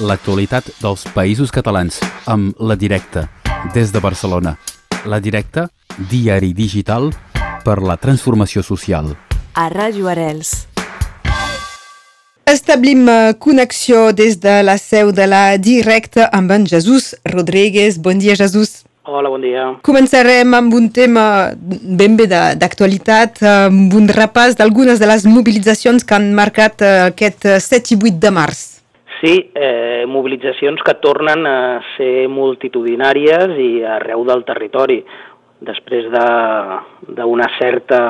l'actualitat dels països catalans amb La Directa, des de Barcelona. La Directa, diari digital per la transformació social. A Ràdio Arels. Establim eh, connexió des de la seu de la Directa amb en Jesús Rodríguez. Bon dia, Jesús. Hola, bon dia. Començarem amb un tema ben bé d'actualitat, amb un repàs d'algunes de les mobilitzacions que han marcat eh, aquest 7 i 8 de març. Sí, eh, mobilitzacions que tornen a ser multitudinàries i arreu del territori, després d'una de, certa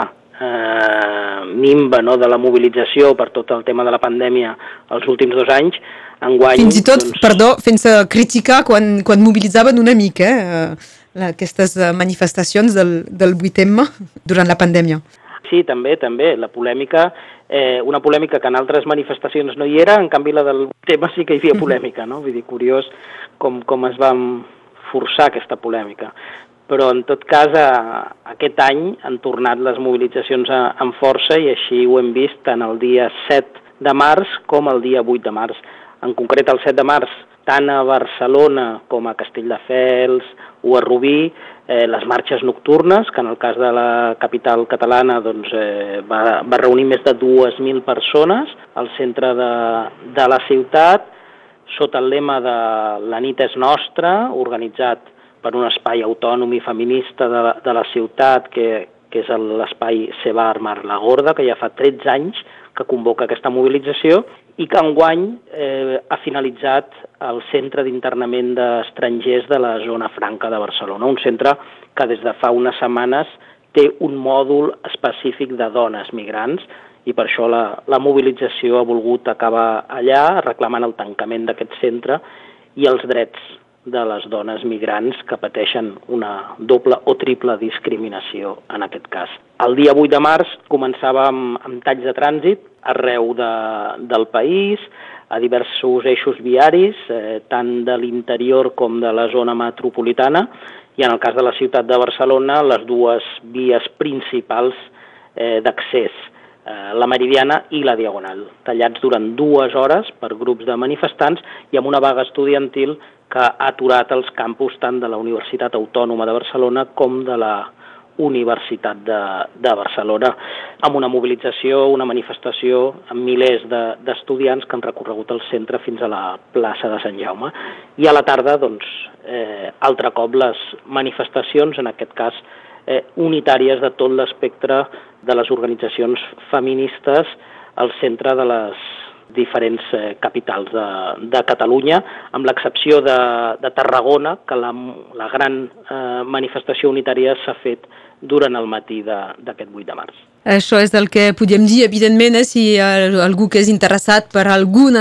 eh, mimba no, de la mobilització per tot el tema de la pandèmia els últims dos anys, enguany... Fins i tot, doncs... perdó, fent-se criticar quan, quan mobilitzaven una mica eh, aquestes eh, manifestacions del, del 8M durant la pandèmia. Sí, també, també. La polèmica, eh, una polèmica que en altres manifestacions no hi era, en canvi la del tema sí que hi havia mhm. polèmica, no? Vull dir, curiós com, com es va forçar aquesta polèmica. Però, en tot cas, a, aquest any han tornat les mobilitzacions a, amb força i així ho hem vist tant el dia 7 de març com el dia 8 de març en concret el 7 de març, tant a Barcelona com a Castelldefels o a Rubí, eh, les marxes nocturnes, que en el cas de la capital catalana doncs, eh, va, va reunir més de 2.000 persones al centre de, de la ciutat, sota el lema de La nit és nostra, organitzat per un espai autònom i feminista de, de la ciutat, que, que és l'espai Sebar Mar la Gorda, que ja fa 13 anys que convoca aquesta mobilització i que enguany eh, ha finalitzat el centre d'internament d'estrangers de la zona franca de Barcelona, un centre que des de fa unes setmanes té un mòdul específic de dones migrants i per això la, la mobilització ha volgut acabar allà reclamant el tancament d'aquest centre i els drets de les dones migrants que pateixen una doble o triple discriminació en aquest cas. El dia 8 de març començava amb, amb talls de trànsit arreu de, del país, a diversos eixos viaris, eh, tant de l'interior com de la zona metropolitana, i en el cas de la ciutat de Barcelona, les dues vies principals eh, d'accés, eh, la Meridiana i la Diagonal, tallats durant dues hores per grups de manifestants i amb una vaga estudiantil que ha aturat els campus tant de la Universitat Autònoma de Barcelona com de la Universitat de, de Barcelona, amb una mobilització, una manifestació amb milers d'estudiants de, que han recorregut el centre fins a la plaça de Sant Jaume. I a la tarda, doncs, eh, altre cop les manifestacions, en aquest cas eh, unitàries de tot l'espectre de les organitzacions feministes al centre de les diferents eh, capitals de, de Catalunya, amb l'excepció de, de Tarragona, que la, la gran eh, manifestació unitària s'ha fet durant el matí d'aquest 8 de març. Això és el que podem dir, evidentment, eh, si algú que és interessat per algun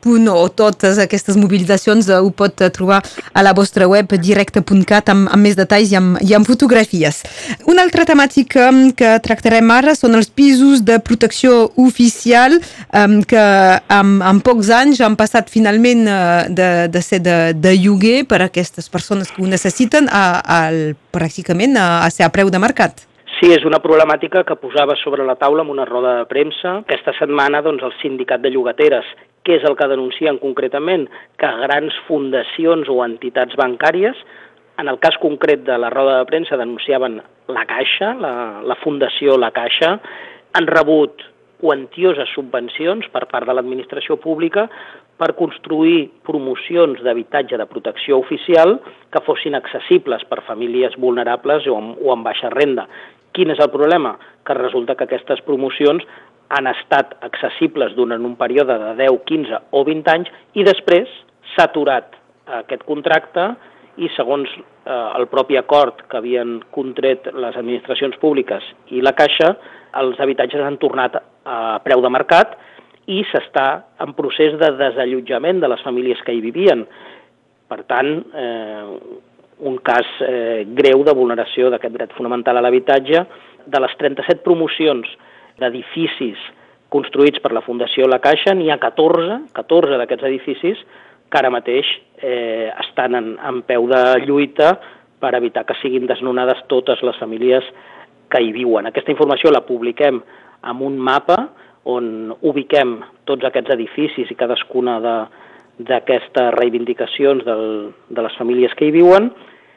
punt o totes aquestes mobilitzacions eh, ho pot trobar a la vostra web directe.cat amb, amb més detalls i amb, i amb fotografies. Una altra temàtica mm, que tractarem ara són els pisos de protecció oficial um, que amb, amb pocs anys han passat finalment de, de ser de, de lloguer per a aquestes persones que ho necessiten a, a, pràcticament a, a ser a preu de mercat. Sí, és una problemàtica que posava sobre la taula amb una roda de premsa. Aquesta setmana doncs, el sindicat de llogateres, què és el que denuncien concretament? Que grans fundacions o entitats bancàries, en el cas concret de la roda de premsa denunciaven la Caixa, la, la Fundació La Caixa, han rebut quantioses subvencions per part de l'administració pública per construir promocions d'habitatge de protecció oficial que fossin accessibles per famílies vulnerables o amb, o amb baixa renda. Quin és el problema? Que resulta que aquestes promocions han estat accessibles durant un període de 10, 15 o 20 anys i després s'ha aturat aquest contracte i segons eh, el propi acord que havien contret les administracions públiques i la Caixa, els habitatges han tornat a preu de mercat i s'està en procés de desallotjament de les famílies que hi vivien. Per tant, eh, un cas eh, greu de vulneració d'aquest dret fonamental a l'habitatge. De les 37 promocions d'edificis construïts per la Fundació La Caixa, n'hi ha 14, 14 d'aquests edificis que ara mateix eh, estan en, en peu de lluita per evitar que siguin desnonades totes les famílies que hi viuen. Aquesta informació la publiquem amb un mapa on ubiquem tots aquests edificis i cadascuna de, d'aquestes reivindicacions del, de les famílies que hi viuen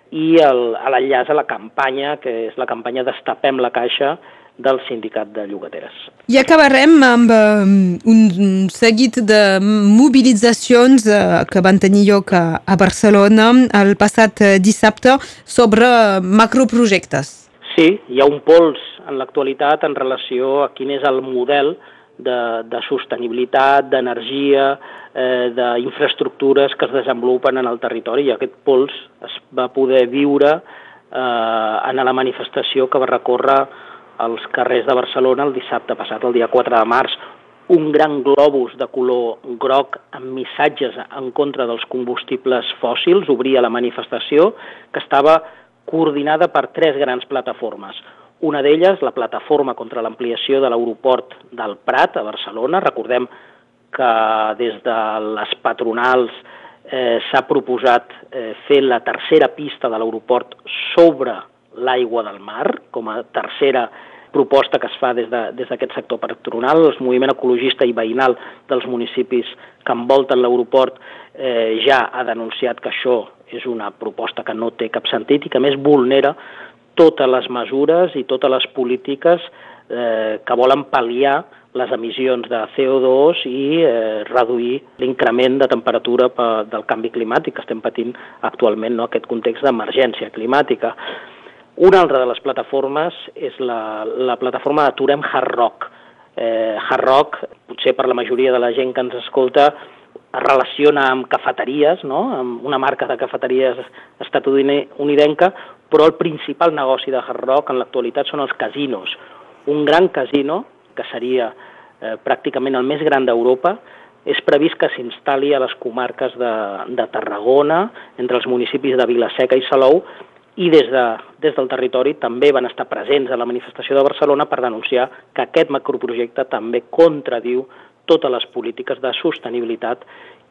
i l'enllaç a la campanya, que és la campanya Destapem la Caixa, del sindicat de llogateres. I acabarem amb um, un seguit de mobilitzacions uh, que van tenir lloc a, a Barcelona el passat uh, dissabte sobre macroprojectes. Sí, hi ha un pols en l'actualitat en relació a quin és el model de, de sostenibilitat, d'energia, eh, d'infraestructures que es desenvolupen en el territori i aquest pols es va poder viure eh, en la manifestació que va recórrer als carrers de Barcelona el dissabte passat, el dia 4 de març, un gran globus de color groc amb missatges en contra dels combustibles fòssils obria la manifestació que estava coordinada per tres grans plataformes. Una d'elles, la plataforma contra l'ampliació de l'aeroport del Prat a Barcelona. Recordem que des de les patronals eh, s'ha proposat eh, fer la tercera pista de l'aeroport sobre l'aigua del mar, com a tercera proposta que es fa des d'aquest de, sector patronal. El moviment ecologista i veïnal dels municipis que envolten l'aeroport eh, ja ha denunciat que això és una proposta que no té cap sentit i que més vulnera totes les mesures i totes les polítiques eh, que volen pal·liar les emissions de CO2 i eh, reduir l'increment de temperatura per, del canvi climàtic que estem patint actualment, no? aquest context d'emergència climàtica. Una altra de les plataformes és la, la plataforma Aturem Hard Rock. Eh, Hard Rock, potser per la majoria de la gent que ens escolta, es relaciona amb cafeteries, no? amb una marca de cafeteries estatunidenca, però el principal negoci de Hard Rock en l'actualitat són els casinos. Un gran casino, que seria eh, pràcticament el més gran d'Europa, és previst que s'instal·li a les comarques de, de Tarragona, entre els municipis de Vilaseca i Salou, i des, de, des del territori també van estar presents a la manifestació de Barcelona per denunciar que aquest macroprojecte també contradiu totes les polítiques de sostenibilitat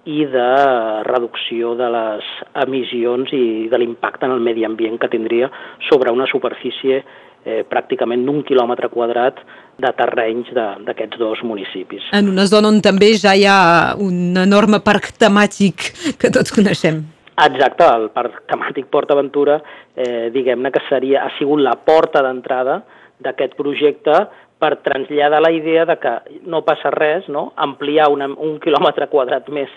i de reducció de les emissions i de l'impacte en el medi ambient que tindria sobre una superfície eh, pràcticament d'un quilòmetre quadrat de terrenys d'aquests dos municipis. En una zona on també ja hi ha un enorme parc temàtic que tots coneixem. Exacte, el parc temàtic Port Aventura, eh, diguem-ne que seria, ha sigut la porta d'entrada d'aquest projecte per traslladar la idea de que no passa res, no? ampliar una, un quilòmetre quadrat més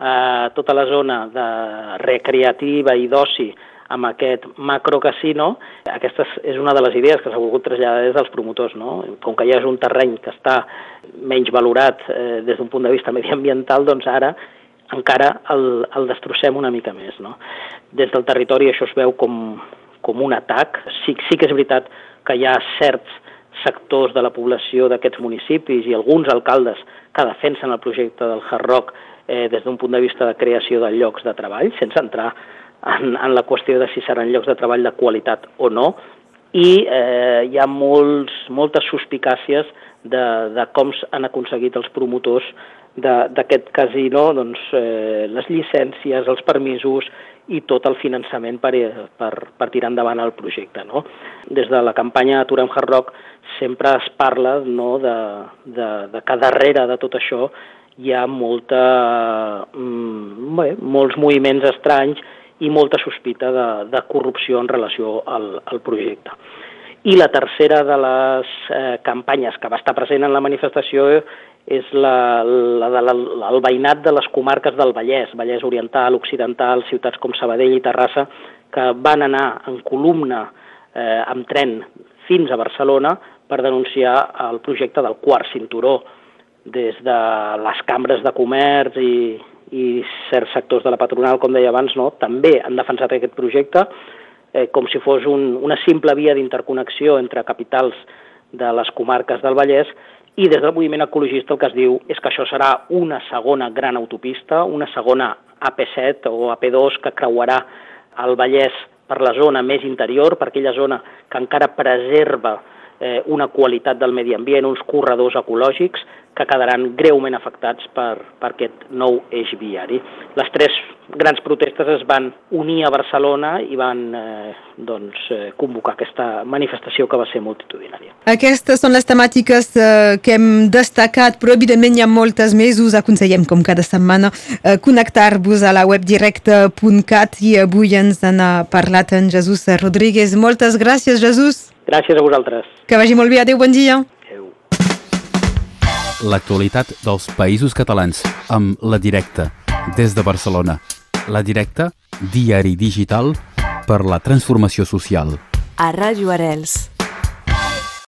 eh, tota la zona de recreativa i d'oci amb aquest macrocasino. Aquesta és una de les idees que s'ha volgut traslladar des dels promotors. No? Com que ja és un terreny que està menys valorat eh, des d'un punt de vista mediambiental, doncs ara encara el, el destrossem una mica més. No? Des del territori això es veu com, com un atac. Sí, sí que és veritat que hi ha certs sectors de la població d'aquests municipis i alguns alcaldes que defensen el projecte del Hard Rock eh, des d'un punt de vista de creació de llocs de treball, sense entrar en, en la qüestió de si seran llocs de treball de qualitat o no, i eh, hi ha molts, moltes suspicàcies de, de com han aconseguit els promotors d'aquest casino doncs, eh, les llicències, els permisos i tot el finançament per, per, per tirar endavant el projecte. No? Des de la campanya Aturem Hard Rock sempre es parla no, de, de, de que darrere de tot això hi ha molta, mm, bé, molts moviments estranys i molta sospita de, de corrupció en relació al, al projecte. I la tercera de les eh, campanyes que va estar present en la manifestació és la, la, la, la, el veïnat de les comarques del Vallès, Vallès Oriental, Occidental, ciutats com Sabadell i Terrassa, que van anar en columna eh, amb tren fins a Barcelona per denunciar el projecte del quart cinturó des de les cambres de comerç i, i certs sectors de la patronal, com deia abans, no? també han defensat aquest projecte eh, com si fos un, una simple via d'interconnexió entre capitals de les comarques del Vallès i des del moviment ecologista el que es diu és que això serà una segona gran autopista, una segona AP7 o AP2 que creuarà el Vallès per la zona més interior, per aquella zona que encara preserva eh, una qualitat del medi ambient, uns corredors ecològics que quedaran greument afectats per, per aquest nou eix viari. Les tres grans protestes es van unir a Barcelona i van eh, doncs, eh, convocar aquesta manifestació que va ser multitudinària. Aquestes són les temàtiques eh, que hem destacat, però evidentment hi ha moltes més. Us aconsellem, com cada setmana, eh, connectar-vos a la web directe.cat i avui ens n'ha parlat en Jesús Rodríguez. Moltes gràcies, Jesús. Gràcies a vosaltres. Que vagi molt bé. Adéu, bon dia. Adéu. L'actualitat dels països catalans amb La Directa, des de Barcelona. La Directa, diari digital per la transformació social. A Ràdio Arels.